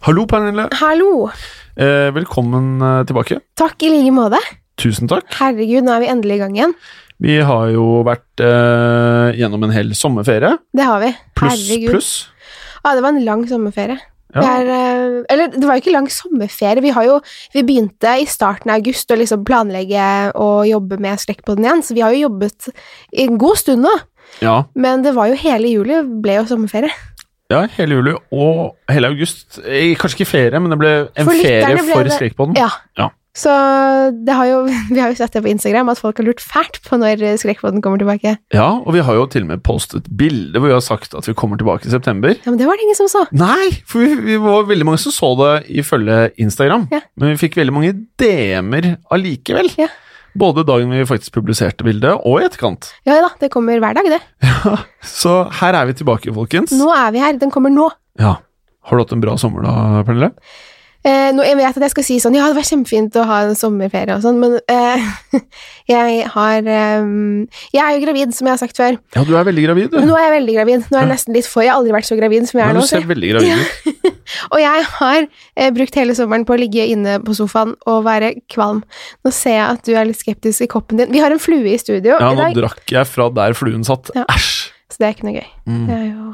Hallo, Pernille. Hallo! Eh, velkommen eh, tilbake. Takk i like måte. Tusen takk. Herregud, nå er vi endelig i gang igjen. Vi har jo vært eh, gjennom en hel sommerferie. Det har vi. Pluss, Herregud. pluss. Ja, det var en lang sommerferie. Ja. Er, eh, eller, det var jo ikke lang sommerferie. Vi, har jo, vi begynte i starten av august å liksom planlegge og jobbe med Skrekkpodden igjen, så vi har jo jobbet en god stund nå. Ja, Men det var jo hele juli ble jo sommerferie. Ja, hele juli og hele august. Eh, kanskje ikke ferie, men det ble en For ferie for det- Skrekkpodden. Ja. Ja. Så det har jo, vi har jo sett det på Instagram at folk har lurt fælt på når Skrekkpodden kommer tilbake. Ja, og vi har jo til og med postet bilde hvor vi har sagt at vi kommer tilbake i september. Ja, Men det var det ingen som så. Nei, for vi, vi var veldig mange som så det ifølge Instagram, Ja. men vi fikk veldig mange DM-er allikevel. Ja. Både dagen vi faktisk publiserte bildet, og i etterkant. Ja da, det kommer hver dag, det. Ja, Så her er vi tilbake, folkens. Nå er vi her. Den kommer nå. Ja. Har du hatt en bra sommer da, Pernille? Eh, nå, jeg vet at jeg skal si sånn Ja, det var kjempefint å ha en sommerferie og sånn, men eh, jeg har eh, Jeg er jo gravid, som jeg har sagt før. Ja, du er veldig gravid, du. Nå er jeg veldig gravid. Nå er jeg nesten litt for Jeg har aldri vært så gravid som jeg Ja, er du ser veldig gravid ut. Og jeg har eh, brukt hele sommeren på å ligge inne på sofaen og være kvalm. Nå ser jeg at du er litt skeptisk i koppen din. Vi har en flue i studio Ja, i nå drakk jeg fra der fluen satt. Ja. Æsj! Så det er ikke noe gøy. Mm. Det jo...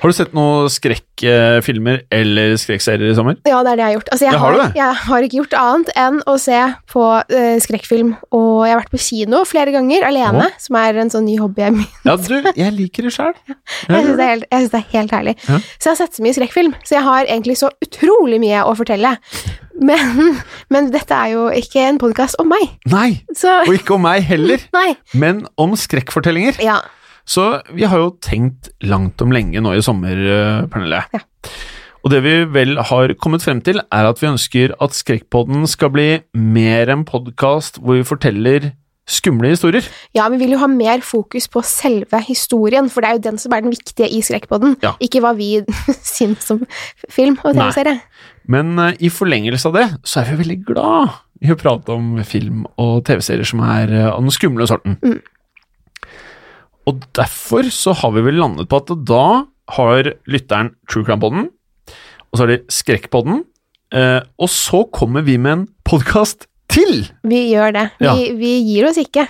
Har du sett noen skrekkfilmer eller skrekkserier i sommer? Ja, det er det jeg har gjort. Altså, jeg, Ja, har har, du det? jeg har ikke gjort annet enn å se på uh, skrekkfilm, og jeg har vært på kino flere ganger alene, som er en sånn ny hobby jeg Ja, du, jeg liker det sjøl. Jeg syns det, det er helt herlig. Ja. Så jeg har sett så mye skrekkfilm, så jeg har egentlig så utrolig mye å fortelle. Men, men dette er jo ikke en podkast om meg, Nei, så og ikke om meg heller, Nei. men om skrekkfortellinger. Ja. Så vi har jo tenkt langt om lenge nå i sommer, eh, Pernille. Ja. Og det vi vel har kommet frem til, er at vi ønsker at Skrekkpodden skal bli mer en podkast hvor vi forteller skumle historier. ja, vi vil jo ha mer fokus på selve historien, for det er jo den som er den viktige i Skrekkpodden, Ja. ikke hva vi syns om film og TV-serie. Men uh, i forlengelse av det, så er vi veldig glad i å prate om film og TV-serier som er uh, av den skumle sorten. Mm. Og derfor så har vi vel landet på at da har lytteren True Crime-podden, og så har de Skrekkpodden, eh, og så kommer vi med en podkast til! Vi gjør det. Vi, Ja. vi gir oss ikke.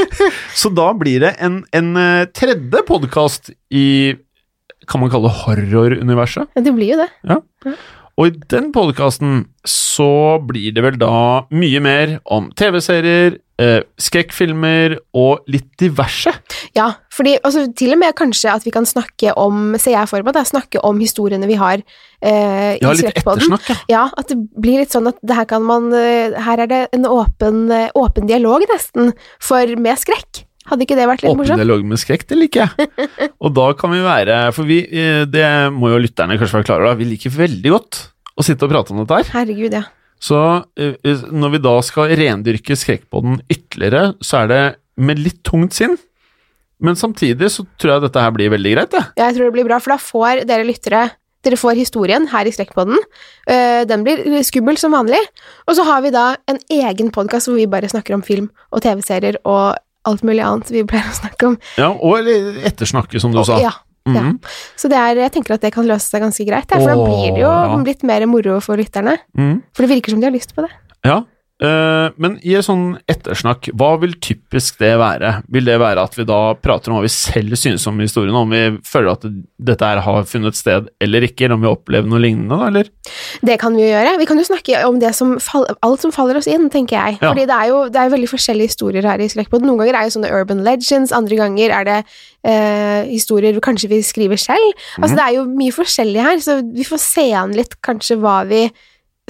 Så da blir det en, en eh, tredje podkast i Kan man kalle det horroruniverset? Det blir jo det. Og i den podkasten så blir det vel da mye mer om TV-serier, eh, skrekkfilmer og litt diverse. Ja, fordi altså, til og med kanskje at vi kan snakke om, ser jeg for meg, da, snakke om historiene vi har eh, Ja, i litt Skrekkpodden. ettersnakk, ja. Ja, at det blir litt sånn at det her kan man eh, Her er det en åpen, eh, åpen dialog, nesten, for med skrekk. Hadde ikke det vært litt Åpen dialog med skrekk, det liker jeg. Og da kan vi være For vi, eh, det må jo lytterne kanskje være klar over. Vi liker veldig godt å sitte og prate om dette her. Herregud, ja. Så eh, når vi da skal rendyrke skrekkpodden ytterligere, så er det med litt tungt sinn. Men samtidig så tror jeg dette her blir veldig greit, jeg. Jeg tror det blir bra, for da får dere lyttere dere får historien her i Skrekkpodden. Eh, den blir skummel som vanlig. Og så har vi da en egen podkast hvor vi bare snakker om film og TV-serier og alt mulig annet vi pleier å snakke om. Ja, og eller ettersnakke, som du sa. Ja, ja. Mhm. Så det er, jeg tenker at det kan løse seg ganske greit, for da blir det jo ja. litt mer moro for lytterne. Mm. For det virker som de har lyst på det. Ja, men i et sånn ettersnakk, hva vil typisk det være? Vil det være at vi da prater om hva vi selv synes om historien, om vi føler at dette her har funnet sted eller ikke, eller om vi har opplevd noe lignende, da, eller? Det kan vi jo gjøre. Vi kan jo snakke om det som fall, alt som faller oss inn, tenker jeg. Ja. Fordi det er jo det er veldig forskjellige historier her i Skrekkpodden. Noen ganger er det sånne urban legends, andre ganger er det eh, historier kanskje vi skriver selv. Altså det er jo mye forskjellig her, så vi får se an litt kanskje hva vi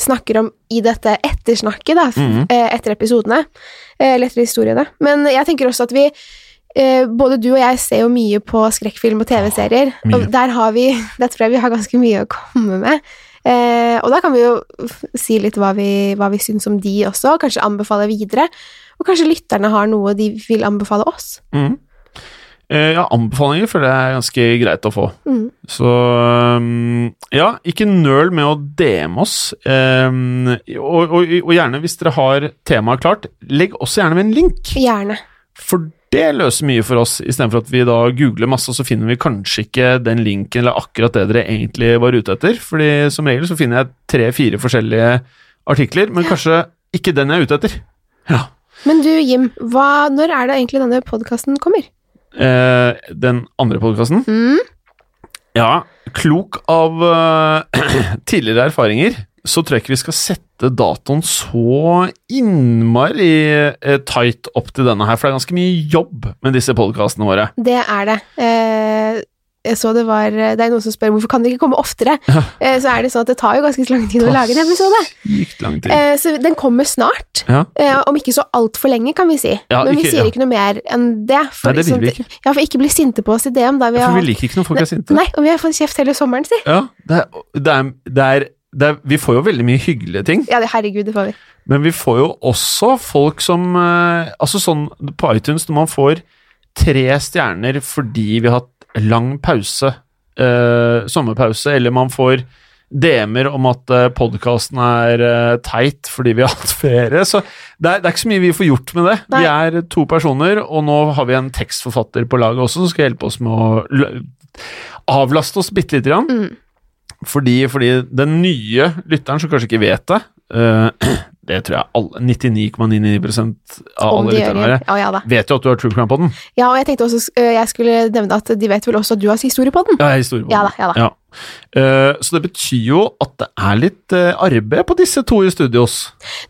snakker om i dette ettersnakket, da, mm eh, etter episodene. eh, Eller etter historiene. Men jeg tenker også at vi eh, både du og jeg ser jo mye på skrekkfilm og TV-serier, oh, og der har vi Der tror jeg vi har ganske mye å komme med. Eh, og da kan vi jo si litt hva vi, hva vi syns om de også, kanskje anbefale videre. Og kanskje lytterne har noe de vil anbefale oss. Mhm. Eh, ja, anbefalinger føler jeg er ganske greit å få. Mm. Så um, ja, ikke nøl med å DM oss. Um, og, og, og gjerne, hvis dere har temaet klart, legg også gjerne med en link. Gjerne. For det løser mye for oss, istedenfor at vi da googler masse, og så finner vi kanskje ikke den linken eller akkurat det dere egentlig var ute etter. Fordi som regel så finner jeg tre-fire forskjellige artikler, men kanskje ikke den jeg er ute etter. Ja. Men du, Jim, hva, når er det egentlig denne podkasten kommer? Eh, den andre podkasten? Mm. Ja, klok av eh, tidligere erfaringer, så tror jeg ikke vi skal sette datoen så innmari uh, tight opp til denne her, for det er ganske mye jobb med disse podkastene våre. Det er det. Eh, jeg så det var Det er noen som spør hvorfor kan det ikke komme oftere. Ja. Eh, så er det sånn at det tar jo ganske lang tid å lage en episode. Lang tid. Eh, så den kommer snart. Ja. Eh, om ikke så altfor lenge, kan vi si. Ja, Men vi ikke- sier ikke noe mer enn det. Nei, det vil sånn vi at- Ja, for ikke bli sinte på oss i DM. Da vi For har, vi liker ikke når folk er sinte. Nei, og vi har fått kjeft hele sommeren, si. Ja, det er, det er, det er, er, vi får jo veldig mye hyggelige ting, Ja, det, herregud, det får vi. men vi får jo også folk som eh, Altså sånn på iTunes, når man får tre stjerner fordi vi har hatt lang pause, eh, sommerpause, eller man får DM-er om at uh, podkasten er eh, teit fordi vi har hatt ferie. Så det er, det er ikke så mye vi får gjort med det. Nei. Vi er to personer, og nå har vi en tekstforfatter på laget også som skal hjelpe oss med å avlaste oss bitte lite grann. Mm. Fordi, fordi den nye lytteren som kanskje ikke vet det eh, Det tror jeg alle 99,99 av alle lytterne våre Ja, ja vet jo at du har True Crime på den. Ja, og jeg tenkte også øh, jeg skulle nevne at de vet vel også at du har historie på den. Ja, jeg har historie på den. Ja da, ja da. Eh, så det betyr jo at det er litt eh, arbeid på disse to i studios.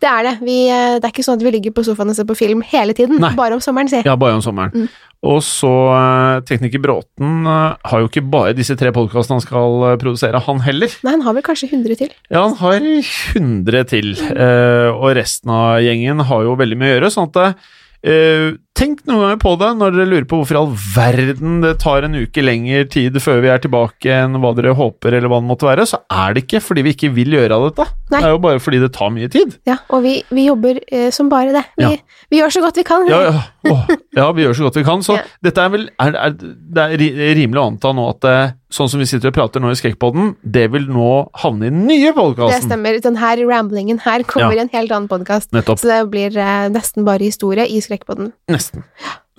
Det er det. Vi, øh, det er ikke sånn at vi ligger på sofaen og ser på film hele tiden. Nei. Bare om sommeren, si. Ja, bare om sommeren. Mm. Og så eh, Tekniker Bråten eh, har jo ikke bare disse tre podkastene han skal eh, produsere, han heller. Nei, han har vel kanskje 100 til. Ja, han har 100 til, Mm. og resten av gjengen har jo veldig mye å gjøre. sånn at eh, Tenk noen ganger på det når dere lurer på hvorfor i all verden det tar en uke lengre tid før vi er tilbake enn hva dere håper, eller hva det måtte være. Så er det ikke fordi vi ikke vil gjøre dette. Nei. Det er jo bare fordi det tar mye tid. Ja, og vi, vi jobber uh, som bare det. Vi, Ja. vi gjør så godt vi kan. Ja, ja. Oh, ja, vi gjør så godt vi kan. Så dette er vel er, er, Det er rimelig å anta nå at eh, sånn som vi sitter og prater nå i Skrekkpodden, det vil nå havne i den nye Det stemmer. Den her ramblingen her kommer i en helt annen podkast. Så det blir uh, nesten bare historie i Skrekkpodden. Nesten.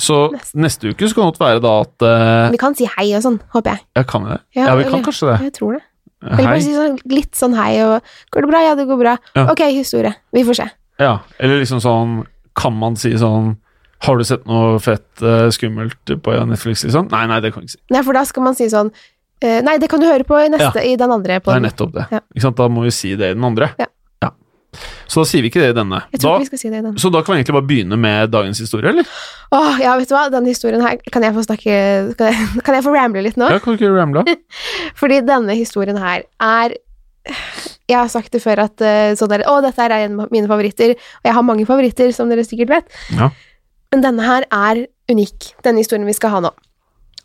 Så neste uke så kan det godt være da at uh, Vi kan si hei og sånn, håper jeg. Ja, kan vi det? Ja, vi kan kanskje det. Jeg tror det. Eller bare si sånn, litt sånn hei og Går det bra? Ja, det går bra. Ja. Ok, historie. Vi får se. Ja, eller liksom sånn Kan man si sånn Har du sett noe fett uh, skummelt på Netflix, liksom? Nei, nei, det kan jeg ikke si. Nei, for da skal man si sånn uh, Nei, det kan du høre på i neste, i den andre Det er nettopp det. Ja. Ikke sant? Da må vi si det i den andre. Ja. Så da sier vi ikke det i denne. Jeg tror Da, ikke vi skal si det i denne. så da kan vi egentlig bare begynne med dagens historie, eller? Åh, ja, vet du hva, denne historien her Kan jeg få snakke Kan jeg, kan jeg få ramble litt nå? Ja, kan du ikke ramble? Fordi denne historien her er Jeg har sagt det før at eh, sånn der, Å, dette er en av mine favoritter. Og jeg har mange favoritter, som dere sikkert vet. Ja. Men denne her er unik, denne historien vi skal ha nå.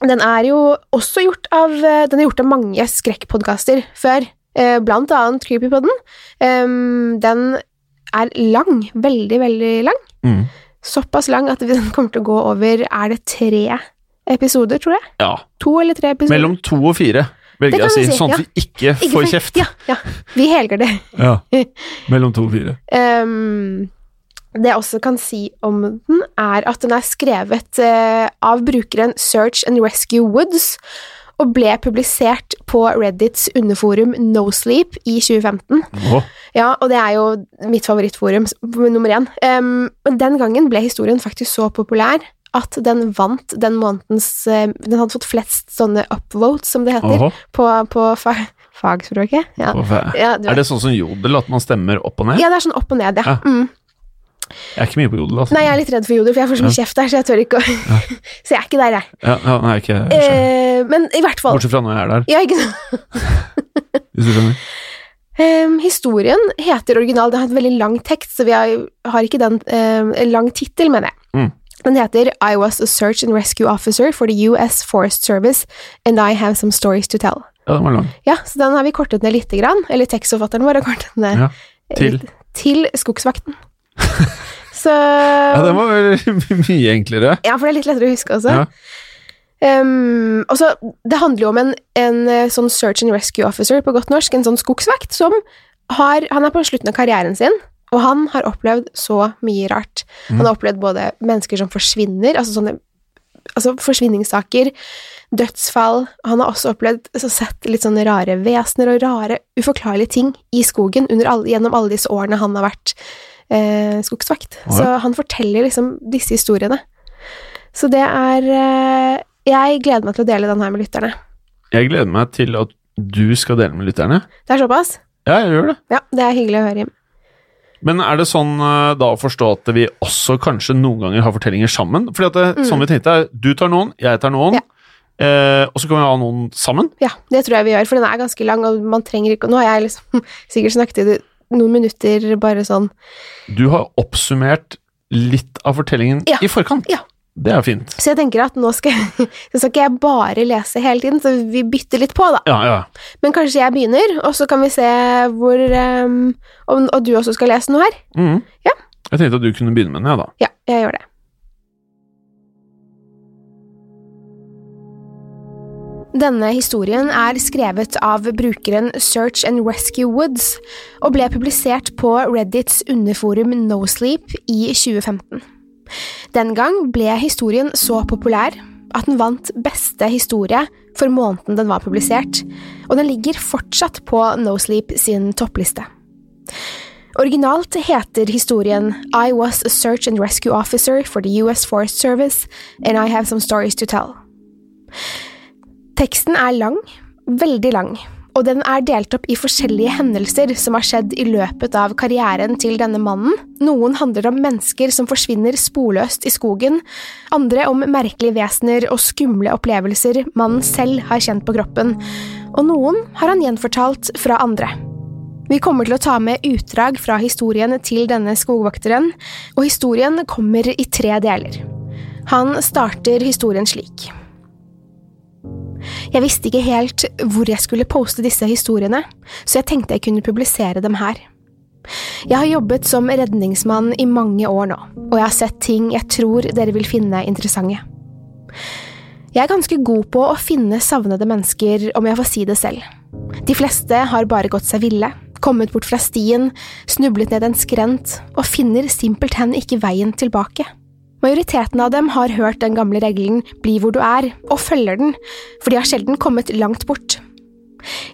Den er jo også gjort av eh, Den er gjort av mange skrekkpodkaster før, blant annet Creepypodden. Den er lang, veldig, veldig lang. Mm. Såpass lang at den kommer til å gå over Er det tre episoder, tror jeg? Ja. To eller tre episoder? Mellom to og fire, velger jeg å si. si, Sånn at ja. vi ikke, Ikke får kjeft. Ja, ja. Vi helger det. Ja. Mellom to og fire. Um, det jeg også kan si om den, er at den er skrevet uh, av brukeren Search and Rescue Woods, og ble publisert på Reddits underforum NoSleep i 2015. Oh. Ja, og det er jo mitt favorittforum, nummer én. Um, men den gangen ble historien faktisk så populær at den vant den månedens uh, Den hadde fått flest sånne upvotes, som det heter, oh. på, på fa fagspråket. Ja. Ja, Er det sånn som jodel, at man stemmer opp og ned? ja, det er sånn opp og ned, ja. Ja. Mm. Jeg er ikke mye på jodel, altså. Nei, jeg er litt redd for jodel, for jeg får så mye Ja. kjeft der, så jeg tør ikke å Så jeg er ikke der, jeg. Ja, ja, nei, ikke jeg. Eh, men i hvert fall Bortsett fra når jeg er der, Ja, ikke sant? hvis du skjønner. Em, historien heter original, den har et veldig lang tekst, så vi har, har ikke den em, lang tittel, mener jeg. Mm. Den heter I was a search and rescue officer for the US Forest Service, and I have some stories to tell. Ja, den var lang. Ja, så den har vi kortet ned lite grann, eller tekstforfatteren vår har kortet ned Ja. Til? litt- til Skogsvakten. så Ja, den var vel mye enklere. Ja, for det er litt lettere å huske også. Ja. Um, og så, det handler jo om en, en eh, sånn search and rescue officer på godt norsk, en sånn skogsvakt, som har Han er på slutten av karrieren sin, og han har opplevd så mye rart. Han har opplevd både mennesker som forsvinner, altså sånne altså forsvinningssaker, dødsfall Han har også opplevd altså sett litt sånne rare vesener og rare, uforklarlige ting i skogen under alle, gjennom alle disse årene han har vært eh, skogsvakt. Ja. Så han forteller liksom disse historiene. Så det er eh, Jeg gleder meg til å dele den her med lytterne. Jeg gleder meg til at du skal dele med lytterne. Det er såpass? Ja, jeg gjør det. Ja, det er hyggelig å høre, Jim. Men er det sånn eh, da å forstå at vi også kanskje noen ganger har fortellinger sammen? Fordi at det, sånn vi tenkte er, du tar noen, jeg tar noen, Mm. Ja. eh, og så kan vi ha noen sammen. Ja, det tror jeg vi gjør, for den er ganske lang, og man trenger ikke Nå har jeg liksom sikkert snakket i det noen minutter bare sånn Du har oppsummert litt av fortellingen Ja. i forkant. Ja. Det er fint. Så jeg tenker at nå skal, så skal jeg bare lese hele tiden, så vi bytter litt på, da. Ja, ja. Men kanskje jeg begynner, og så kan vi se hvor um, om, Og du også skal lese noe her? Mm. Ja. Jeg tenkte at du kunne begynne med den, ja da. Ja, jeg gjør det. Denne historien er skrevet av brukeren Search and Rescue Woods og ble publisert på Reddits underforum NoSleep i 2015. Den gang ble historien så populær at den vant beste historie for måneden den var publisert, og den ligger fortsatt på NoSleep sin toppliste. Originalt heter historien I was a search and rescue officer for the US Forest Service, and I have some stories to tell. Teksten er lang, veldig lang, og den er delt opp i forskjellige hendelser som har skjedd i løpet av karrieren til denne mannen. Noen handler om mennesker som forsvinner sporløst i skogen, andre om merkelige vesener og skumle opplevelser mannen selv har kjent på kroppen, og noen har han gjenfortalt fra andre. Vi kommer til å ta med utdrag fra historien til denne skogvokteren, og historien kommer i tre deler. Han starter historien slik. Jeg visste ikke helt hvor jeg skulle poste disse historiene, så jeg tenkte jeg kunne publisere dem her. Jeg har jobbet som redningsmann i mange år nå, og jeg har sett ting jeg tror dere vil finne interessante. Jeg er ganske god på å finne savnede mennesker, om jeg får si det selv. De fleste har bare gått seg ville, kommet bort fra stien, snublet ned en skrent og finner simpelthen ikke veien tilbake. Majoriteten av dem har hørt den gamle regelen bli hvor du er, og følger den, for de har sjelden kommet langt bort.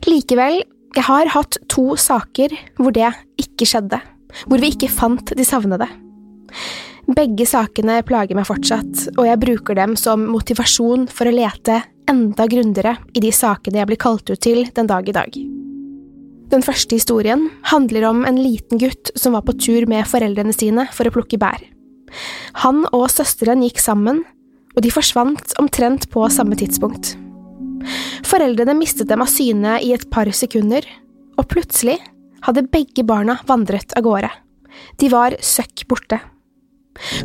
Likevel, jeg har hatt to saker hvor det ikke skjedde, hvor vi ikke fant de savnede. Begge sakene plager meg fortsatt, og jeg bruker dem som motivasjon for å lete enda grundigere i de sakene jeg blir kalt ut til den dag i dag. Den første historien handler om en liten gutt som var på tur med foreldrene sine for å plukke bær. Han og søsteren gikk sammen, og de forsvant omtrent på samme tidspunkt. Foreldrene mistet dem av syne i et par sekunder, og plutselig hadde begge barna vandret av gårde. De var søkk borte.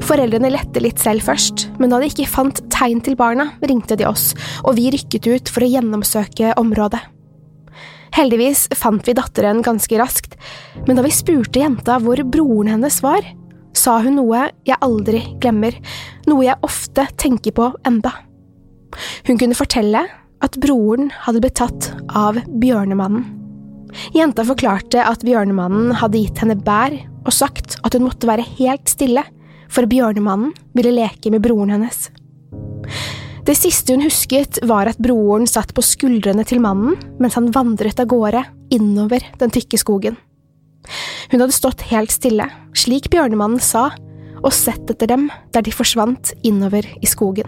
Foreldrene lette litt selv først, men da de ikke fant tegn til barna, ringte de oss, og vi rykket ut for å gjennomsøke området. Heldigvis fant vi datteren ganske raskt, men da vi spurte jenta hvor broren hennes var, sa hun noe jeg aldri glemmer, noe jeg ofte tenker på enda. Hun kunne fortelle at broren hadde blitt tatt av Bjørnemannen. Jenta forklarte at Bjørnemannen hadde gitt henne bær og sagt at hun måtte være helt stille, for Bjørnemannen ville leke med broren hennes. Det siste hun husket, var at broren satt på skuldrene til mannen mens han vandret av gårde innover den tykke skogen. Hun hadde stått helt stille, slik bjørnemannen sa, og sett etter dem der de forsvant innover i skogen.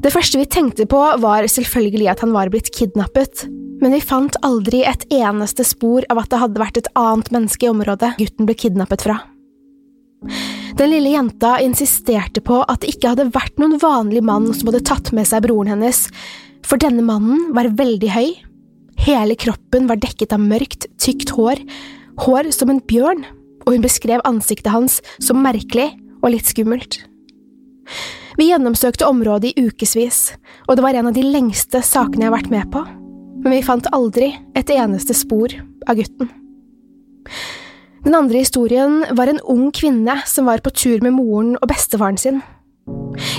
Det første vi tenkte på, var selvfølgelig at han var blitt kidnappet, men vi fant aldri et eneste spor av at det hadde vært et annet menneske i området gutten ble kidnappet fra. Den lille jenta insisterte på at det ikke hadde vært noen vanlig mann som hadde tatt med seg broren hennes, for denne mannen var veldig høy, hele kroppen var dekket av mørkt, tykt hår, hår som en bjørn, og hun beskrev ansiktet hans som merkelig og litt skummelt. Vi gjennomsøkte området i ukevis, og det var en av de lengste sakene jeg har vært med på, men vi fant aldri et eneste spor av gutten. Den andre historien var en ung kvinne som var på tur med moren og bestefaren sin.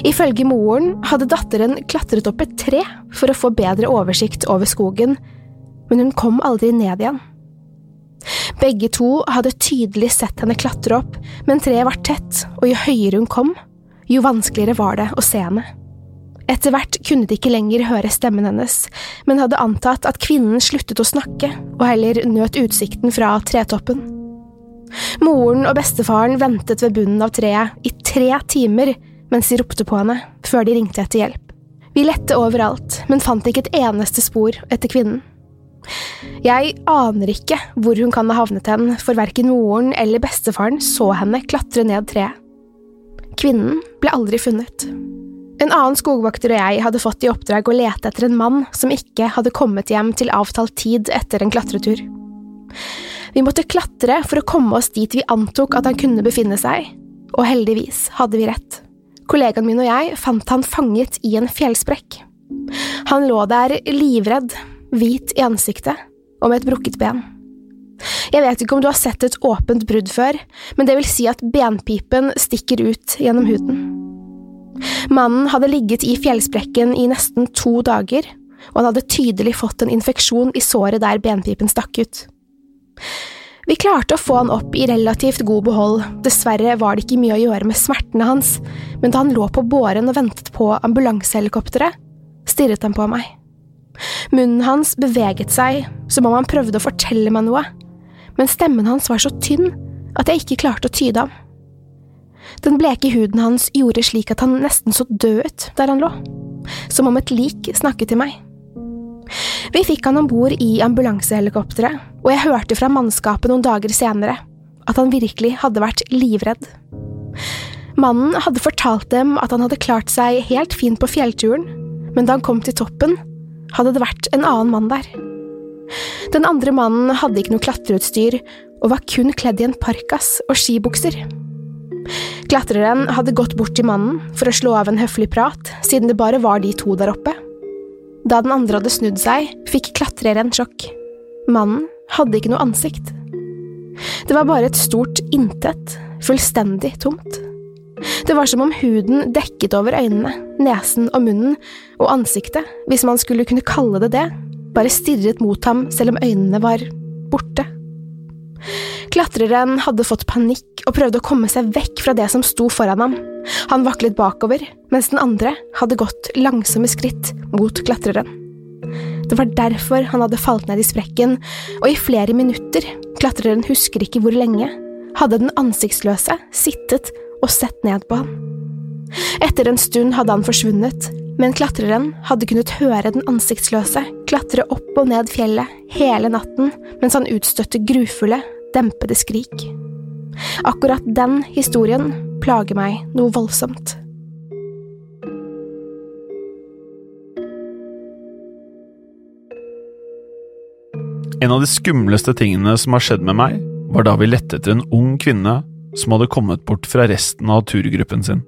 Ifølge moren hadde datteren klatret opp et tre for å få bedre oversikt over skogen, men hun kom aldri ned igjen. Begge to hadde tydelig sett henne klatre opp, men treet var tett, og jo høyere hun kom, jo vanskeligere var det å se henne. Etter hvert kunne de ikke lenger høre stemmen hennes, men hadde antatt at kvinnen sluttet å snakke og heller nøt utsikten fra tretoppen. Moren og bestefaren ventet ved bunnen av treet i tre timer mens de ropte på henne, før de ringte etter hjelp. Vi lette overalt, men fant ikke et eneste spor etter kvinnen. Jeg aner ikke hvor hun kan ha havnet hen, for verken moren eller bestefaren så henne klatre ned treet. Kvinnen ble aldri funnet. En annen skogvokter og jeg hadde fått i oppdrag å lete etter en mann som ikke hadde kommet hjem til avtalt tid etter en klatretur. Vi måtte klatre for å komme oss dit vi antok at han kunne befinne seg, og heldigvis hadde vi rett. Kollegaen min og jeg fant han fanget i en fjellsprekk. Han lå der livredd, hvit i ansiktet og med et brukket ben. Jeg vet ikke om du har sett et åpent brudd før, men det vil si at benpipen stikker ut gjennom huden. Mannen hadde ligget i fjellsprekken i nesten to dager, og han hadde tydelig fått en infeksjon i såret der benpipen stakk ut. Vi klarte å få han opp i relativt god behold, dessverre var det ikke mye å gjøre med smertene hans, men da han lå på båren og ventet på ambulansehelikopteret, stirret han på meg. Munnen hans beveget seg som om han prøvde å fortelle meg noe, men stemmen hans var så tynn at jeg ikke klarte å tyde ham. Den bleke huden hans gjorde slik at han nesten så død ut der han lå, som om et lik snakket til meg. Vi fikk han om bord i ambulansehelikopteret, og jeg hørte fra mannskapet noen dager senere at han virkelig hadde vært livredd. Mannen hadde fortalt dem at han hadde klart seg helt fint på fjellturen, men da han kom til toppen, hadde det vært en annen mann der. Den andre mannen hadde ikke noe klatreutstyr og var kun kledd i en parkas og skibukser. Klatreren hadde gått bort til mannen for å slå av en høflig prat, siden det bare var de to der oppe. Da den andre hadde snudd seg, fikk klatreren sjokk. Mannen hadde ikke noe ansikt. Det var bare et stort intet, fullstendig tomt. Det var som om huden dekket over øynene, nesen og munnen, og ansiktet, hvis man skulle kunne kalle det det, bare stirret mot ham selv om øynene var borte. Klatreren hadde fått panikk og prøvde å komme seg vekk fra det som sto foran ham. Han vaklet bakover, mens den andre hadde gått langsomme skritt mot klatreren. Det var derfor han hadde falt ned i sprekken, og i flere minutter, klatreren husker ikke hvor lenge, hadde den ansiktsløse sittet og sett ned på han. Etter en stund hadde han forsvunnet, men klatreren hadde kunnet høre den ansiktsløse klatre opp og ned fjellet hele natten mens han utstøtte grufulle, dempede skrik. Akkurat den historien plager meg noe voldsomt. En av de skumleste tingene som har skjedd med meg, var da vi lette etter en ung kvinne som hadde kommet bort fra resten av turgruppen sin.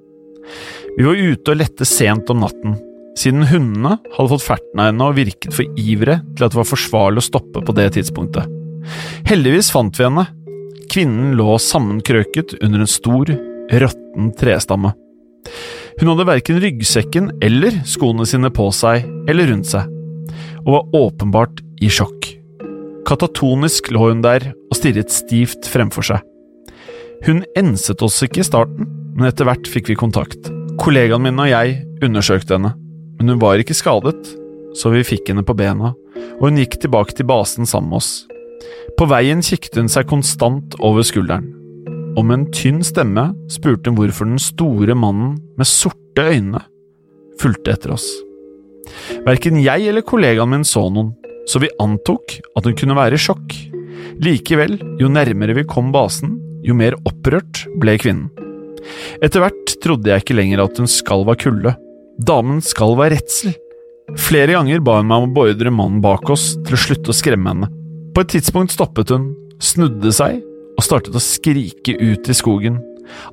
Vi var ute og lette sent om natten, siden hundene hadde fått ferten av henne og virket for ivre til at det var forsvarlig å stoppe på det tidspunktet. Heldigvis fant vi henne. Kvinnen lå sammenkrøket under en stor, råtten trestamme. Hun hadde verken ryggsekken eller skoene sine på seg eller rundt seg, og var åpenbart i sjokk. Katatonisk lå hun der og stirret stivt fremfor seg. Hun enset oss ikke i starten, men etter hvert fikk vi kontakt. Kollegaen min og jeg undersøkte henne, men hun var ikke skadet, så vi fikk henne på bena, og hun gikk tilbake til basen sammen med oss. På veien kikket hun seg konstant over skulderen, og med en tynn stemme spurte hun hvorfor den store mannen med sorte øyne fulgte etter oss. Verken jeg eller kollegaen min så noen, så vi antok at hun kunne være i sjokk. Likevel, jo nærmere vi kom basen, jo mer opprørt ble kvinnen. Etter hvert trodde jeg ikke lenger at hun skalv av kulde. Damen skalv av redsel. Flere ganger ba hun meg om å beordre mannen bak oss til å slutte å skremme henne. På et tidspunkt stoppet hun, snudde seg og startet å skrike ut i skogen.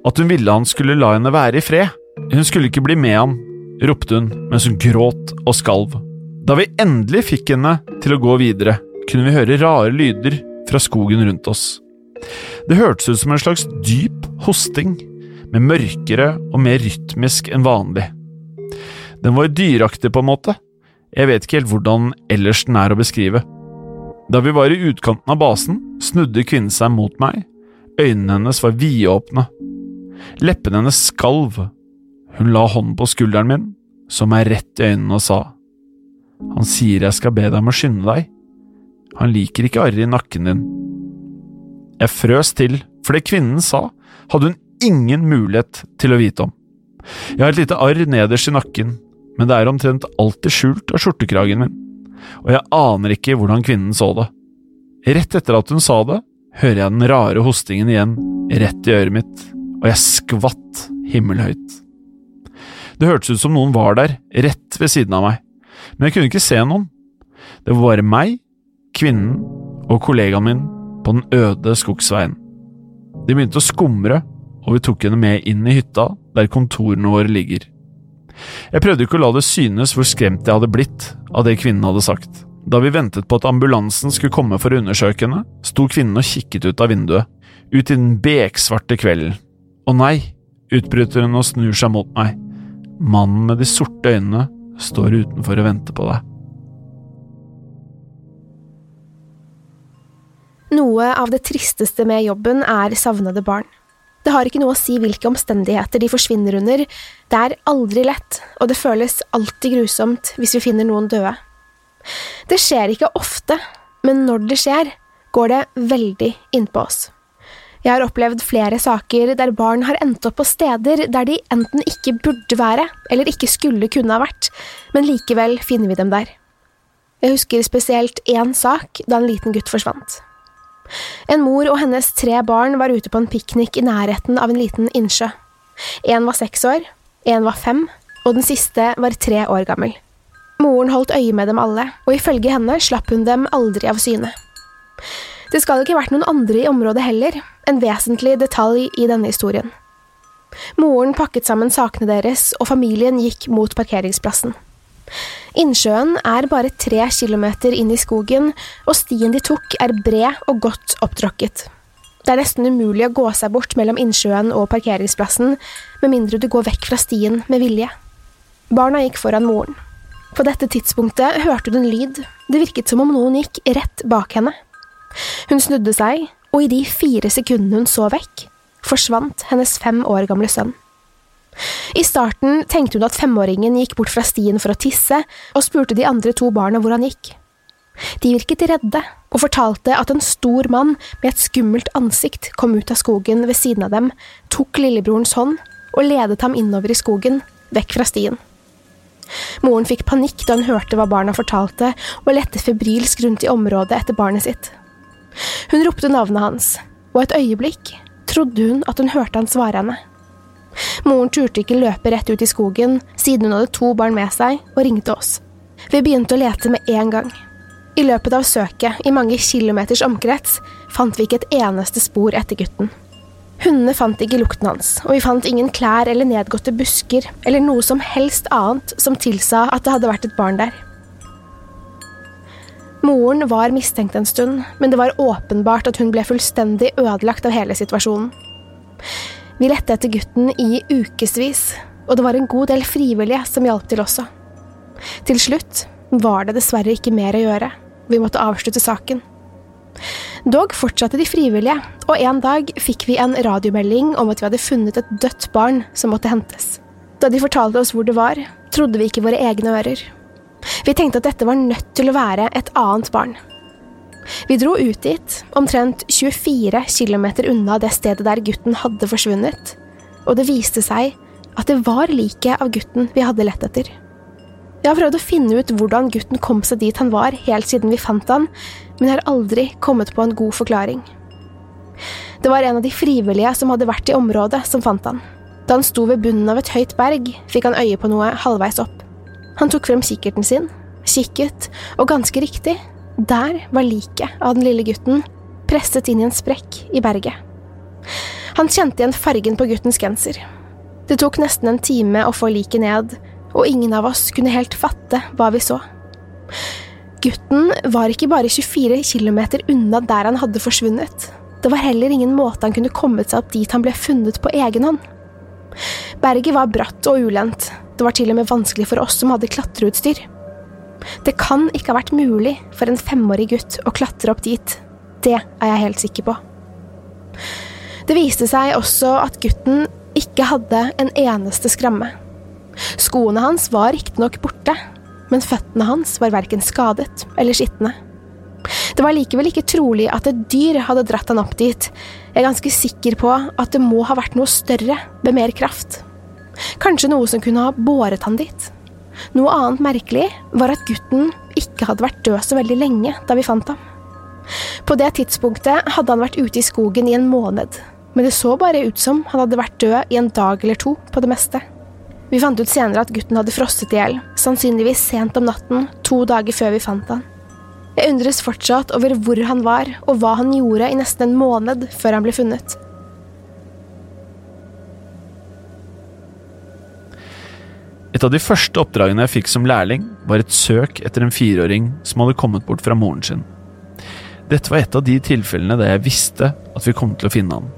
At hun ville han skulle la henne være i fred. Hun skulle ikke bli med han, ropte hun mens hun gråt og skalv. Da vi endelig fikk henne til å gå videre, kunne vi høre rare lyder fra skogen rundt oss. Det hørtes ut som en slags dyp hosting, men mørkere og mer rytmisk enn vanlig. Den var dyraktig på en måte, jeg vet ikke helt hvordan ellers den er å beskrive. Da vi var i utkanten av basen, snudde kvinnen seg mot meg, øynene hennes var vidåpne. Leppene hennes skalv, hun la hånden på skulderen min, så meg rett i øynene og sa, Han sier jeg skal be deg om å skynde deg, han liker ikke arret i nakken din. Jeg frøs til, for det kvinnen sa, hadde hun ingen mulighet til å vite om. Jeg har et lite arr nederst i nakken, men det er omtrent alltid skjult av skjortekragen min, og jeg aner ikke hvordan kvinnen så det. Rett etter at hun sa det, hører jeg den rare hostingen igjen rett i øret mitt, og jeg skvatt himmelhøyt. Det hørtes ut som noen var der, rett ved siden av meg, men jeg kunne ikke se noen. Det var bare meg, kvinnen og kollegaen min på den øde skogsveien. De begynte å skumre, og vi tok henne med inn i hytta der kontorene våre ligger. Jeg prøvde ikke å la det synes hvor skremt jeg hadde blitt av det kvinnen hadde sagt. Da vi ventet på at ambulansen skulle komme for å undersøke henne, sto kvinnen og kikket ut av vinduet, ut i den beksvarte kvelden. Å nei, utbryter hun og snur seg mot meg. Mannen med de sorte øynene står utenfor og venter på deg. Noe av det tristeste med jobben er savnede barn. Det har ikke noe å si hvilke omstendigheter de forsvinner under, det er aldri lett, og det føles alltid grusomt hvis vi finner noen døde. Det skjer ikke ofte, men når det skjer, går det veldig innpå oss. Jeg har opplevd flere saker der barn har endt opp på steder der de enten ikke burde være, eller ikke skulle kunne ha vært, men likevel finner vi dem der. Jeg husker spesielt én sak da en liten gutt forsvant. En mor og hennes tre barn var ute på en piknik i nærheten av en liten innsjø. En var seks år, en var fem, og den siste var tre år gammel. Moren holdt øye med dem alle, og ifølge henne slapp hun dem aldri av syne. Det skal ikke ha vært noen andre i området heller, en vesentlig detalj i denne historien. Moren pakket sammen sakene deres, og familien gikk mot parkeringsplassen. Innsjøen er bare tre kilometer inn i skogen, og stien de tok er bred og godt opptråkket. Det er nesten umulig å gå seg bort mellom innsjøen og parkeringsplassen, med mindre du går vekk fra stien med vilje. Barna gikk foran moren. På dette tidspunktet hørte hun en lyd, det virket som om noen gikk rett bak henne. Hun snudde seg, og i de fire sekundene hun så vekk, forsvant hennes fem år gamle sønn. I starten tenkte hun at femåringen gikk bort fra stien for å tisse, og spurte de andre to barna hvor han gikk. De virket redde, og fortalte at en stor mann med et skummelt ansikt kom ut av skogen ved siden av dem, tok lillebrorens hånd og ledet ham innover i skogen, vekk fra stien. Moren fikk panikk da hun hørte hva barna fortalte, og lette febrilsk rundt i området etter barnet sitt. Hun ropte navnet hans, og et øyeblikk trodde hun at hun hørte han svare henne. Moren turte ikke løpe rett ut i skogen, siden hun hadde to barn med seg, og ringte oss. Vi begynte å lete med en gang. I løpet av søket, i mange kilometers omkrets, fant vi ikke et eneste spor etter gutten. Hundene fant ikke lukten hans, og vi fant ingen klær eller nedgåtte busker eller noe som helst annet som tilsa at det hadde vært et barn der. Moren var mistenkt en stund, men det var åpenbart at hun ble fullstendig ødelagt av hele situasjonen. Vi lette etter gutten i ukevis, og det var en god del frivillige som hjalp til også. Til slutt var det dessverre ikke mer å gjøre, vi måtte avslutte saken. Dog fortsatte de frivillige, og en dag fikk vi en radiomelding om at vi hadde funnet et dødt barn som måtte hentes. Da de fortalte oss hvor det var, trodde vi ikke våre egne ører. Vi tenkte at dette var nødt til å være et annet barn. Vi dro ut dit, omtrent 24 km unna det stedet der gutten hadde forsvunnet, og det viste seg at det var liket av gutten vi hadde lett etter. Jeg har prøvd å finne ut hvordan gutten kom seg dit han var, helt siden vi fant han, men jeg har aldri kommet på en god forklaring. Det var en av de frivillige som hadde vært i området, som fant han. Da han sto ved bunnen av et høyt berg, fikk han øye på noe halvveis opp. Han tok frem kikkerten sin, kikket, og ganske riktig, der var liket av den lille gutten, presset inn i en sprekk i berget. Han kjente igjen fargen på guttens genser. Det tok nesten en time å få liket ned, og ingen av oss kunne helt fatte hva vi så. Gutten var ikke bare 24 kilometer unna der han hadde forsvunnet. Det var heller ingen måte han kunne kommet seg opp dit han ble funnet på egen hånd. Berget var bratt og ulendt, det var til og med vanskelig for oss som hadde klatreutstyr. Det kan ikke ha vært mulig for en femårig gutt å klatre opp dit, det er jeg helt sikker på. Det viste seg også at gutten ikke hadde en eneste skramme. Skoene hans var riktignok borte, men føttene hans var verken skadet eller skitne. Det var likevel ikke trolig at et dyr hadde dratt han opp dit, jeg er ganske sikker på at det må ha vært noe større, med mer kraft. Kanskje noe som kunne ha båret han dit. Noe annet merkelig var at gutten ikke hadde vært død så veldig lenge da vi fant ham. På det tidspunktet hadde han vært ute i skogen i en måned, men det så bare ut som han hadde vært død i en dag eller to på det meste. Vi fant ut senere at gutten hadde frosset i hjel, sannsynligvis sent om natten, to dager før vi fant han. Jeg undres fortsatt over hvor han var, og hva han gjorde i nesten en måned før han ble funnet. Et av de første oppdragene jeg fikk som lærling, var et søk etter en fireåring som hadde kommet bort fra moren sin. Dette var et av de tilfellene der jeg visste at vi kom til å finne han.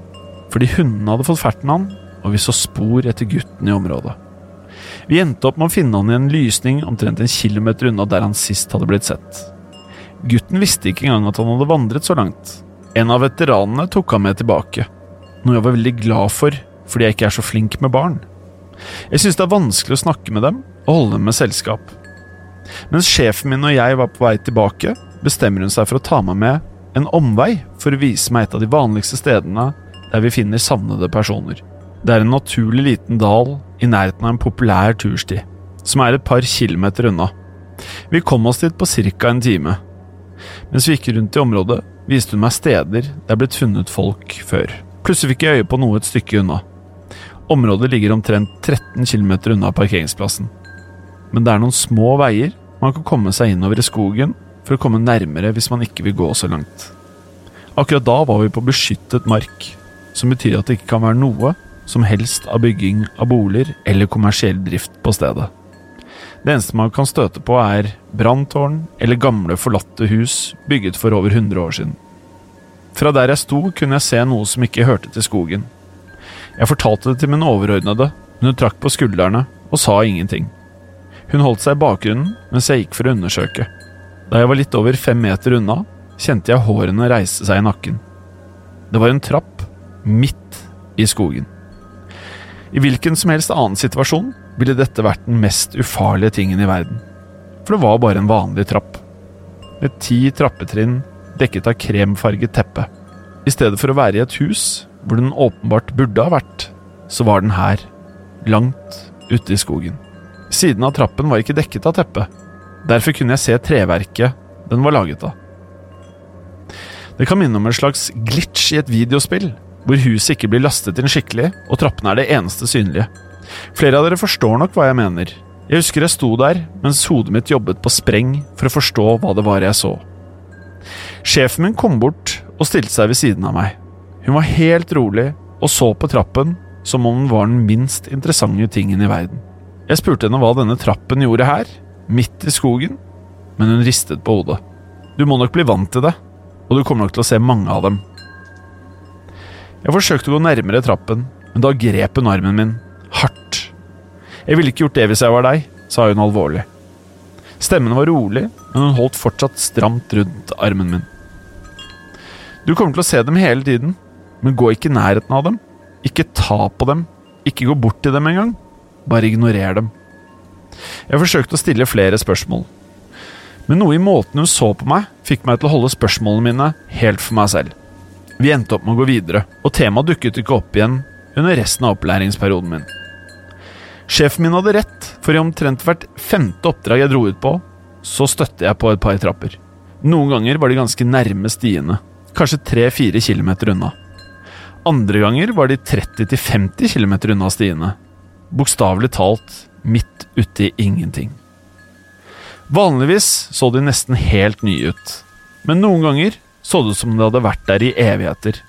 Fordi hundene hadde fått ferten han, og vi så spor etter gutten i området. Vi endte opp med å finne han i en lysning omtrent en kilometer unna der han sist hadde blitt sett. Gutten visste ikke engang at han hadde vandret så langt. En av veteranene tok han med tilbake, noe jeg var veldig glad for fordi jeg ikke er så flink med barn. Jeg synes det er vanskelig å snakke med dem og holde dem med selskap. Mens sjefen min og jeg var på vei tilbake, bestemmer hun seg for å ta meg med en omvei for å vise meg et av de vanligste stedene der vi finner savnede personer. Det er en naturlig liten dal i nærheten av en populær tursti, som er et par kilometer unna. Vi kom oss dit på ca. en time. Mens vi gikk rundt i området, viste hun meg steder det er blitt funnet folk før. Plutselig fikk jeg øye på noe et stykke unna. Området ligger omtrent 13 km unna parkeringsplassen. Men det er noen små veier man kan komme seg innover i skogen for å komme nærmere hvis man ikke vil gå så langt. Akkurat da var vi på beskyttet mark, som betyr at det ikke kan være noe som helst av bygging av boliger eller kommersiell drift på stedet. Det eneste man kan støte på, er branntårn eller gamle, forlatte hus bygget for over 100 år siden. Fra der jeg sto, kunne jeg se noe som ikke hørte til skogen. Jeg fortalte det til min overordnede, men hun trakk på skuldrene og sa ingenting. Hun holdt seg i bakgrunnen mens jeg gikk for å undersøke. Da jeg var litt over fem meter unna, kjente jeg hårene reise seg i nakken. Det var en trapp midt i skogen. I hvilken som helst annen situasjon ville dette vært den mest ufarlige tingen i verden. For det var bare en vanlig trapp. Med ti trappetrinn dekket av kremfarget teppe. I stedet for å være i et hus hvor den åpenbart burde ha vært, så var den her, langt ute i skogen. Siden av trappen var ikke dekket av teppe. Derfor kunne jeg se treverket den var laget av. Det kan minne om en slags glitch i et videospill, hvor huset ikke blir lastet inn skikkelig, og trappene er det eneste synlige. Flere av dere forstår nok hva jeg mener. Jeg husker jeg sto der mens hodet mitt jobbet på spreng for å forstå hva det var jeg så. Sjefen min kom bort og stilte seg ved siden av meg. Hun var helt rolig og så på trappen som om den var den minst interessante tingen i verden. Jeg spurte henne hva denne trappen gjorde her, midt i skogen, men hun ristet på hodet. Du må nok bli vant til det, og du kommer nok til å se mange av dem. Jeg forsøkte å gå nærmere trappen, men da grep hun armen min, hardt. Jeg ville ikke gjort det hvis jeg var deg, sa hun alvorlig. Stemmen var rolig, men hun holdt fortsatt stramt rundt armen min. Du kommer til å se dem hele tiden, men gå ikke i nærheten av dem. Ikke ta på dem. Ikke gå bort til dem engang. Bare ignorer dem. Jeg forsøkte å stille flere spørsmål. Men noe i måten hun så på meg, fikk meg til å holde spørsmålene mine helt for meg selv. Vi endte opp med å gå videre, og temaet dukket ikke opp igjen under resten av opplæringsperioden min. Sjefen min hadde rett, for i omtrent hvert femte oppdrag jeg dro ut på, så støtte jeg på et par trapper. Noen ganger var de ganske nærme stiene, kanskje tre-fire kilometer unna. Andre ganger var de 30-50 km unna stiene. Bokstavelig talt midt ute i ingenting. Vanligvis så de nesten helt nye ut, men noen ganger så det ut som de hadde vært der i evigheter.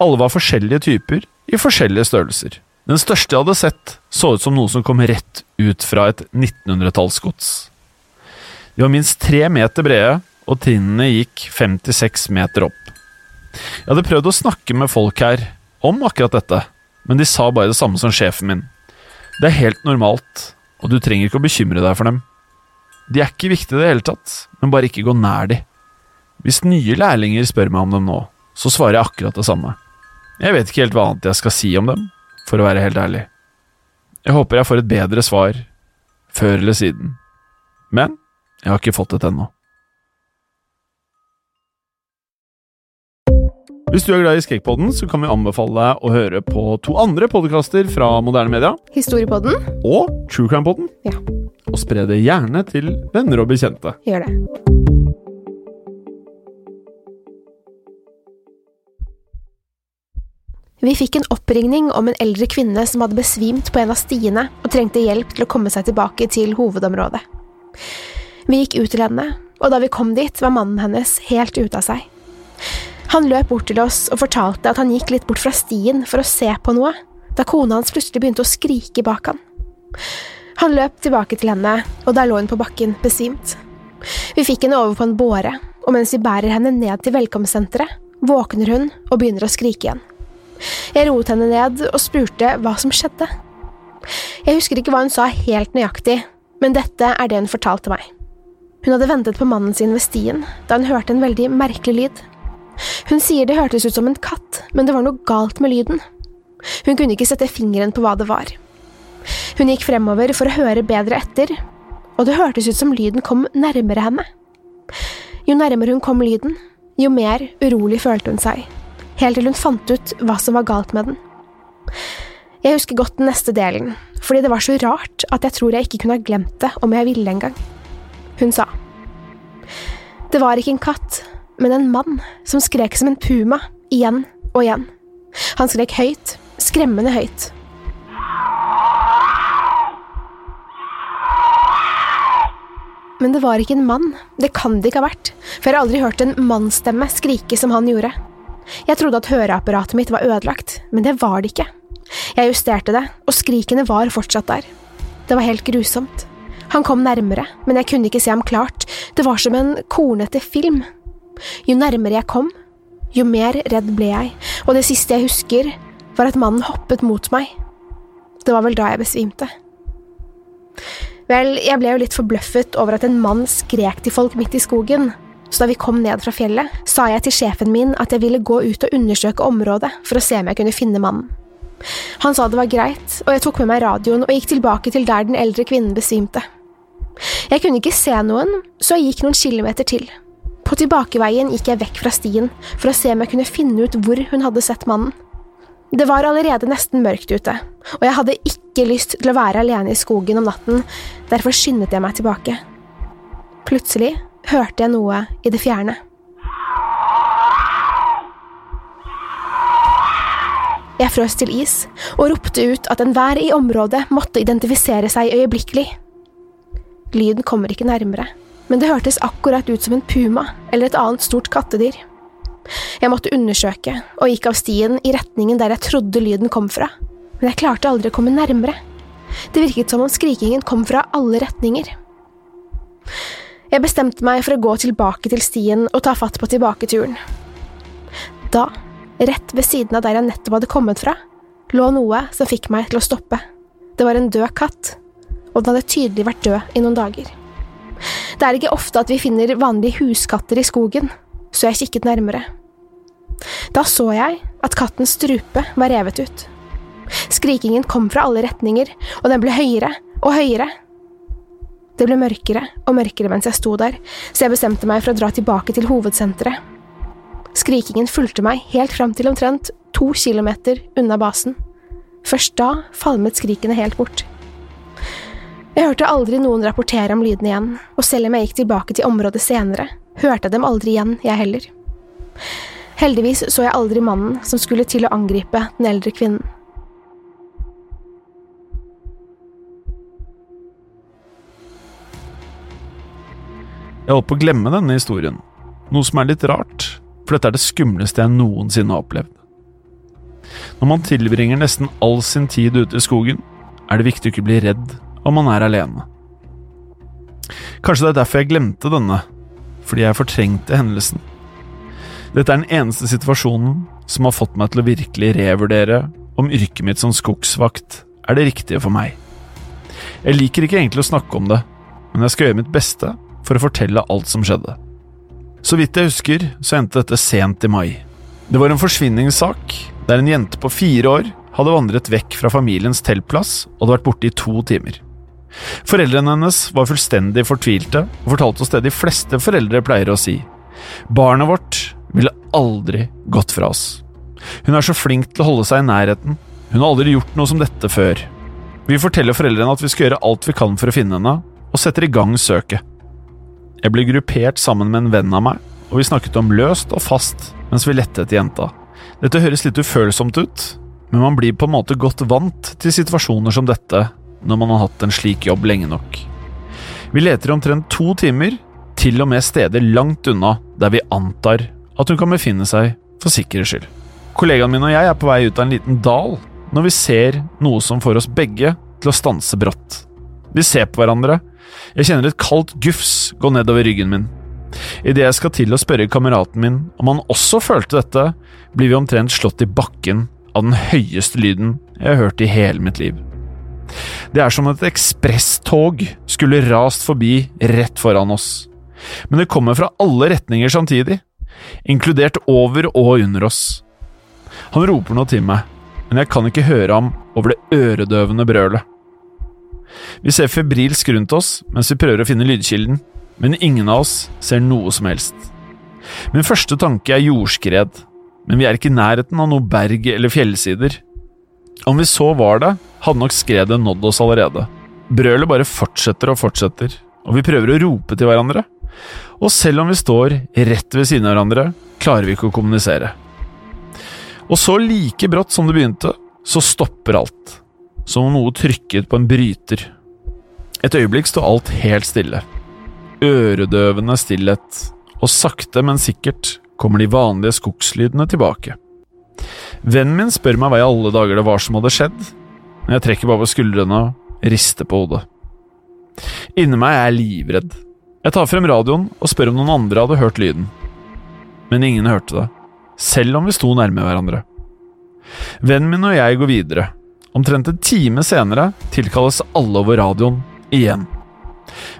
Alle var forskjellige typer, i forskjellige størrelser. Den største jeg hadde sett, så ut som noe som kom rett ut fra et 1900-tallsgods. De var minst tre meter brede, og trinnene gikk 56 meter opp. Jeg hadde prøvd å snakke med folk her om akkurat dette, men de sa bare det samme som sjefen min. Det er helt normalt, og du trenger ikke å bekymre deg for dem. De er ikke viktige i det hele tatt, men bare ikke gå nær de. Hvis nye lærlinger spør meg om dem nå, så svarer jeg akkurat det samme. Jeg vet ikke helt hva annet jeg skal si om dem, for å være helt ærlig. Jeg håper jeg får et bedre svar, før eller siden. Men jeg har ikke fått et ennå. Hvis du er glad i Skrekkpodden, så kan vi anbefale deg å høre på to andre podkaster fra moderne media. Historiepodden. Og True Crime-podden. Ja. Og spre det gjerne til venner og bekjente. Gjør det. Vi fikk en oppringning om en eldre kvinne som hadde besvimt på en av stiene og trengte hjelp til å komme seg tilbake til hovedområdet. Vi gikk ut til henne, og da vi kom dit, var mannen hennes helt ute av seg. Han løp bort til oss og fortalte at han gikk litt bort fra stien for å se på noe, da kona hans plutselig begynte å skrike bak han. Han løp tilbake til henne, og der lå hun på bakken, besvimt. Vi fikk henne over på en båre, og mens vi bærer henne ned til velkomstsenteret, våkner hun og begynner å skrike igjen. Jeg roet henne ned og spurte hva som skjedde. Jeg husker ikke hva hun sa helt nøyaktig, men dette er det hun fortalte meg. Hun hadde ventet på mannen sin ved stien da hun hørte en veldig merkelig lyd. Hun sier det hørtes ut som en katt, men det var noe galt med lyden. Hun kunne ikke sette fingeren på hva det var. Hun gikk fremover for å høre bedre etter, og det hørtes ut som lyden kom nærmere henne. Jo nærmere hun kom lyden, jo mer urolig følte hun seg, helt til hun fant ut hva som var galt med den. Jeg husker godt den neste delen, fordi det var så rart at jeg tror jeg ikke kunne ha glemt det om jeg ville engang. Hun sa. Det var ikke en katt, men en mann som skrek som en puma, igjen og igjen. Han skrek høyt, skremmende høyt. Men det var ikke en mann, det kan det ikke ha vært, for jeg har aldri hørt en mannsstemme skrike som han gjorde. Jeg trodde at høreapparatet mitt var ødelagt, men det var det ikke. Jeg justerte det, og skrikene var fortsatt der. Det var helt grusomt. Han kom nærmere, men jeg kunne ikke se ham klart, det var som en kornete film. Jo nærmere jeg kom, jo mer redd ble jeg, og det siste jeg husker, var at mannen hoppet mot meg. Det var vel da jeg besvimte. Vel, jeg ble jo litt forbløffet over at en mann skrek til folk midt i skogen, så da vi kom ned fra fjellet, sa jeg til sjefen min at jeg ville gå ut og undersøke området for å se om jeg kunne finne mannen. Han sa det var greit, og jeg tok med meg radioen og gikk tilbake til der den eldre kvinnen besvimte. Jeg kunne ikke se noen, så jeg gikk noen kilometer til. På tilbakeveien gikk jeg vekk fra stien for å se om jeg kunne finne ut hvor hun hadde sett mannen. Det var allerede nesten mørkt ute, og jeg hadde ikke lyst til å være alene i skogen om natten, derfor skyndet jeg meg tilbake. Plutselig hørte jeg noe i det fjerne. Jeg frøs til is og ropte ut at enhver i området måtte identifisere seg øyeblikkelig. Lyden kommer ikke nærmere, men det hørtes akkurat ut som en puma eller et annet stort kattedyr. Jeg måtte undersøke, og gikk av stien i retningen der jeg trodde lyden kom fra, men jeg klarte aldri å komme nærmere. Det virket som om skrikingen kom fra alle retninger. Jeg bestemte meg for å gå tilbake til stien og ta fatt på tilbaketuren. Da, rett ved siden av der jeg nettopp hadde kommet fra, lå noe som fikk meg til å stoppe. Det var en død katt, og den hadde tydelig vært død i noen dager. Det er ikke ofte at vi finner vanlige huskatter i skogen, så jeg kikket nærmere. Da så jeg at kattens strupe var revet ut. Skrikingen kom fra alle retninger, og den ble høyere og høyere. Det ble mørkere og mørkere mens jeg sto der, så jeg bestemte meg for å dra tilbake til hovedsenteret. Skrikingen fulgte meg helt fram til omtrent to kilometer unna basen. Først da falmet skrikene helt bort. Jeg hørte aldri noen rapportere om lydene igjen, og selv om jeg gikk tilbake til området senere, hørte jeg dem aldri igjen, jeg heller. Heldigvis så jeg aldri mannen som skulle til å angripe den eldre kvinnen. Jeg holdt på å glemme denne historien, noe som er litt rart, for dette er det skumleste jeg noensinne har opplevd. Når man tilbringer nesten all sin tid ute i skogen, er det viktig å ikke bli redd om man er alene. Kanskje det er derfor jeg glemte denne, fordi jeg fortrengte hendelsen. Dette er den eneste situasjonen som har fått meg til å virkelig revurdere om yrket mitt som skogsvakt er det riktige for meg. Jeg liker ikke egentlig å snakke om det, men jeg skal gjøre mitt beste for å fortelle alt som skjedde. Så vidt jeg husker, så endte dette sent i mai. Det var en forsvinningssak der en jente på fire år hadde vandret vekk fra familiens teltplass og hadde vært borte i to timer. Foreldrene hennes var fullstendig fortvilte og fortalte oss det de fleste foreldre pleier å si. Barnet vårt ville aldri gått fra oss. Hun er så flink til å holde seg i nærheten. Hun har aldri gjort noe som dette før. Vi forteller foreldrene at vi skal gjøre alt vi kan for å finne henne, og setter i gang søket. Jeg ble gruppert sammen med en venn av meg, og vi snakket om løst og fast mens vi lette etter jenta. Dette høres litt ufølsomt ut, men man blir på en måte godt vant til situasjoner som dette når man har hatt en slik jobb lenge nok. Vi leter omtrent to timer, til og med steder langt unna der vi antar at hun kan befinne seg for sikkerhets skyld. Kollegaen min og jeg er på vei ut av en liten dal når vi ser noe som får oss begge til å stanse brått. Vi ser på hverandre jeg kjenner et kaldt gufs gå nedover ryggen min. Idet jeg skal til å spørre kameraten min om han også følte dette, blir vi omtrent slått i bakken av den høyeste lyden jeg har hørt i hele mitt liv. Det er som et ekspresstog skulle rast forbi rett foran oss. Men det kommer fra alle retninger samtidig, inkludert over og under oss. Han roper noe til meg, men jeg kan ikke høre ham over det øredøvende brølet. Vi ser febrilsk rundt oss mens vi prøver å finne lydkilden, men ingen av oss ser noe som helst. Min første tanke er jordskred, men vi er ikke i nærheten av noe berg eller fjellsider. Om vi så var det, hadde nok skredet nådd oss allerede. Brølet bare fortsetter og fortsetter, og vi prøver å rope til hverandre. Og selv om vi står rett ved siden av hverandre, klarer vi ikke å kommunisere. Og så like brått som det begynte, så stopper alt som om noe trykket på en bryter. Et øyeblikk står alt helt stille. Øredøvende stillhet, og sakte, men sikkert kommer de vanlige skogslydene tilbake. Vennen min spør meg hva i alle dager det var som hadde skjedd, men jeg trekker bare på skuldrene og rister på hodet. Inni meg er jeg livredd. Jeg tar frem radioen og spør om noen andre hadde hørt lyden. Men ingen hørte det, selv om vi sto nærme hverandre. Vennen min og jeg går videre, Omtrent en time senere tilkalles alle over radioen igjen.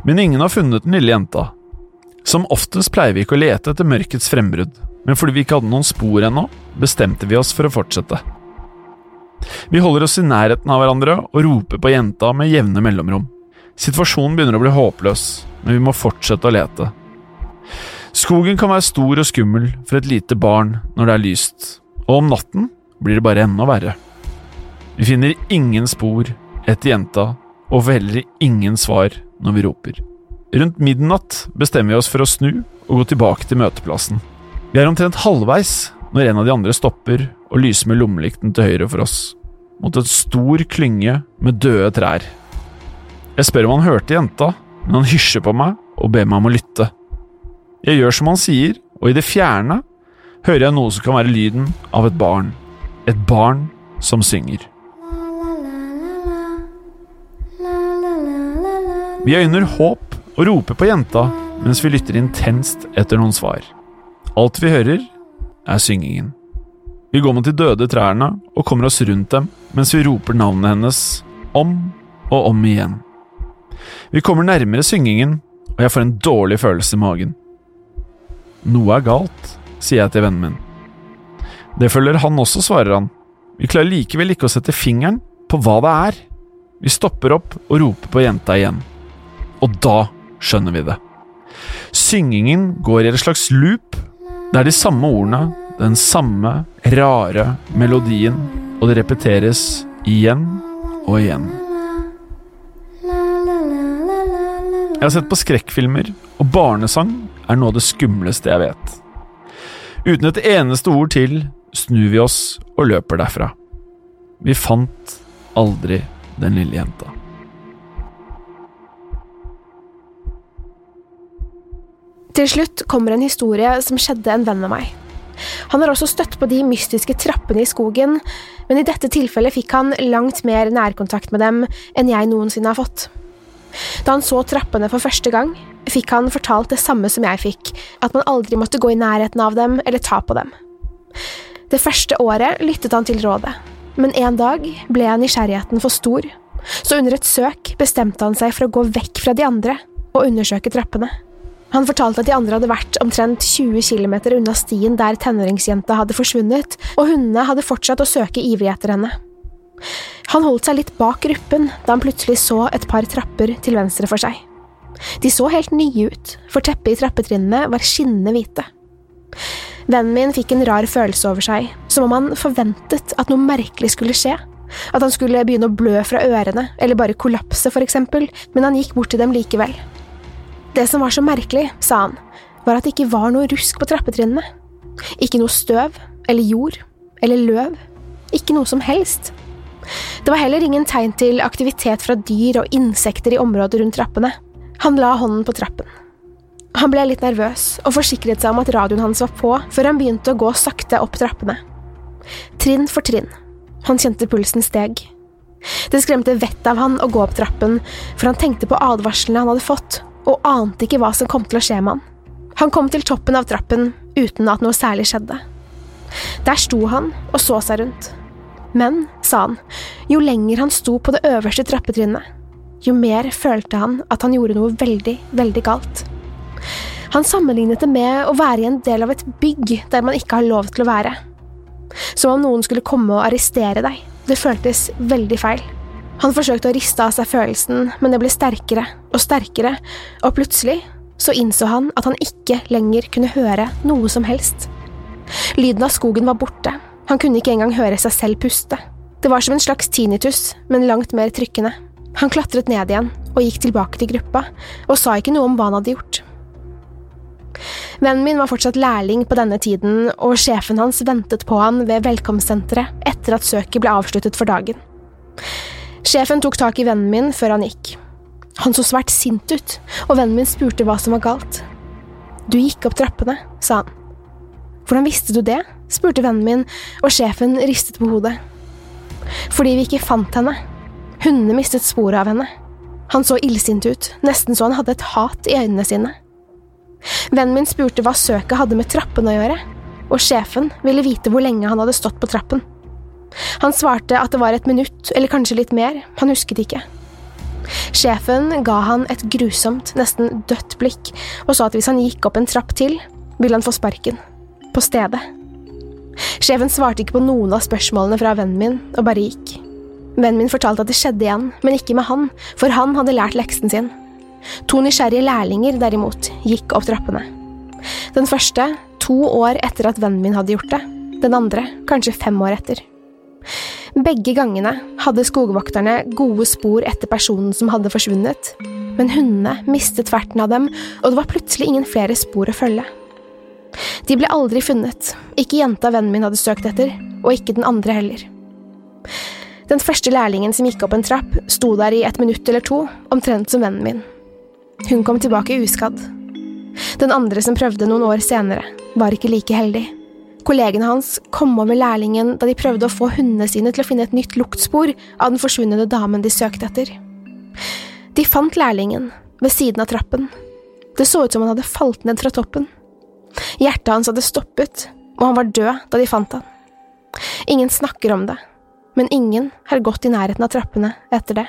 Men ingen har funnet den lille jenta. Som oftest pleier vi ikke å lete etter mørkets frembrudd, men fordi vi ikke hadde noen spor ennå, bestemte vi oss for å fortsette. Vi holder oss i nærheten av hverandre og roper på jenta med jevne mellomrom. Situasjonen begynner å bli håpløs, men vi må fortsette å lete. Skogen kan være stor og skummel for et lite barn når det er lyst, og om natten blir det bare enda verre. Vi finner ingen spor etter jenta, og får heller ingen svar når vi roper. Rundt midnatt bestemmer vi oss for å snu og gå tilbake til møteplassen. Vi er omtrent halvveis når en av de andre stopper og lyser med lommelykten til høyre for oss, mot et stor klynge med døde trær. Jeg spør om han hørte jenta, men han hysjer på meg og ber meg om å lytte. Jeg gjør som han sier, og i det fjerne hører jeg noe som kan være lyden av et barn. Et barn som synger. Vi øyner håp og roper på jenta mens vi lytter intenst etter noen svar. Alt vi hører, er syngingen. Vi går mot de døde trærne og kommer oss rundt dem mens vi roper navnet hennes om og om igjen. Vi kommer nærmere syngingen, og jeg får en dårlig følelse i magen. Noe er galt, sier jeg til vennen min. Det følger han også, svarer han. Vi klarer likevel ikke å sette fingeren på hva det er. Vi stopper opp og roper på jenta igjen. Og da skjønner vi det. Syngingen går i et slags loop. Det er de samme ordene, den samme rare melodien, og det repeteres igjen og igjen. Jeg har sett på skrekkfilmer, og barnesang er noe av det skumleste jeg vet. Uten et eneste ord til snur vi oss og løper derfra. Vi fant aldri den lille jenta. Til slutt kommer en historie som skjedde en venn av meg. Han har også støtt på de mystiske trappene i skogen, men i dette tilfellet fikk han langt mer nærkontakt med dem enn jeg noensinne har fått. Da han så trappene for første gang, fikk han fortalt det samme som jeg fikk, at man aldri måtte gå i nærheten av dem eller ta på dem. Det første året lyttet han til rådet, men en dag ble nysgjerrigheten for stor, så under et søk bestemte han seg for å gå vekk fra de andre og undersøke trappene. Han fortalte at de andre hadde vært omtrent 20 km unna stien der tenåringsjenta hadde forsvunnet, og hundene hadde fortsatt å søke ivrig etter henne. Han holdt seg litt bak gruppen da han plutselig så et par trapper til venstre for seg. De så helt nye ut, for teppet i trappetrinnene var skinnende hvite. Vennen min fikk en rar følelse over seg, som om han forventet at noe merkelig skulle skje. At han skulle begynne å blø fra ørene, eller bare kollapse, for eksempel, men han gikk bort til dem likevel. Det som var så merkelig, sa han, var at det ikke var noe rusk på trappetrinnene. Ikke noe støv, eller jord, eller løv. Ikke noe som helst. Det var heller ingen tegn til aktivitet fra dyr og insekter i området rundt trappene. Han la hånden på trappen. Han ble litt nervøs og forsikret seg om at radioen hans var på, før han begynte å gå sakte opp trappene. Trinn for trinn. Han kjente pulsen steg. Det skremte vettet av han å gå opp trappen, for han tenkte på advarslene han hadde fått, og ante ikke hva som kom til å skje med han. Han kom til toppen av trappen uten at noe særlig skjedde. Der sto han og så seg rundt. Men, sa han, jo lenger han sto på det øverste trappetrinnet, jo mer følte han at han gjorde noe veldig, veldig galt. Han sammenlignet det med å være i en del av et bygg der man ikke har lov til å være. Som om noen skulle komme og arrestere deg. Det føltes veldig feil. Han forsøkte å riste av seg følelsen, men det ble sterkere og sterkere, og plutselig så innså han at han ikke lenger kunne høre noe som helst. Lyden av skogen var borte, han kunne ikke engang høre seg selv puste. Det var som en slags tinnitus, men langt mer trykkende. Han klatret ned igjen og gikk tilbake til gruppa, og sa ikke noe om hva han hadde gjort. Vennen min var fortsatt lærling på denne tiden, og sjefen hans ventet på han ved velkomstsenteret etter at søket ble avsluttet for dagen. Sjefen tok tak i vennen min før han gikk. Han så svært sint ut, og vennen min spurte hva som var galt. Du gikk opp trappene, sa han. Hvordan visste du det? spurte vennen min, og sjefen ristet på hodet. Fordi vi ikke fant henne. Hundene mistet sporet av henne. Han så illsint ut, nesten så han hadde et hat i øynene sine. Vennen min spurte hva søket hadde med trappen å gjøre, og sjefen ville vite hvor lenge han hadde stått på trappen. Han svarte at det var et minutt, eller kanskje litt mer, han husket ikke. Sjefen ga han et grusomt, nesten dødt blikk, og sa at hvis han gikk opp en trapp til, ville han få sparken. På stedet. Sjefen svarte ikke på noen av spørsmålene fra vennen min, og bare gikk. Vennen min fortalte at det skjedde igjen, men ikke med han, for han hadde lært leksen sin. To nysgjerrige lærlinger, derimot, gikk opp trappene. Den første, to år etter at vennen min hadde gjort det, den andre kanskje fem år etter. Begge gangene hadde skogvokterne gode spor etter personen som hadde forsvunnet, men hundene mistet ferten av dem, og det var plutselig ingen flere spor å følge. De ble aldri funnet, ikke jenta vennen min hadde søkt etter, og ikke den andre heller. Den første lærlingen som gikk opp en trapp, sto der i et minutt eller to, omtrent som vennen min. Hun kom tilbake uskadd. Den andre som prøvde noen år senere, var ikke like heldig. Kollegene hans kom over lærlingen da de prøvde å få hundene sine til å finne et nytt luktspor av den forsvunne damen de søkte etter. De fant lærlingen ved siden av trappen. Det så ut som han hadde falt ned fra toppen. Hjertet hans hadde stoppet, og han var død da de fant han. Ingen snakker om det, men ingen har gått i nærheten av trappene etter det.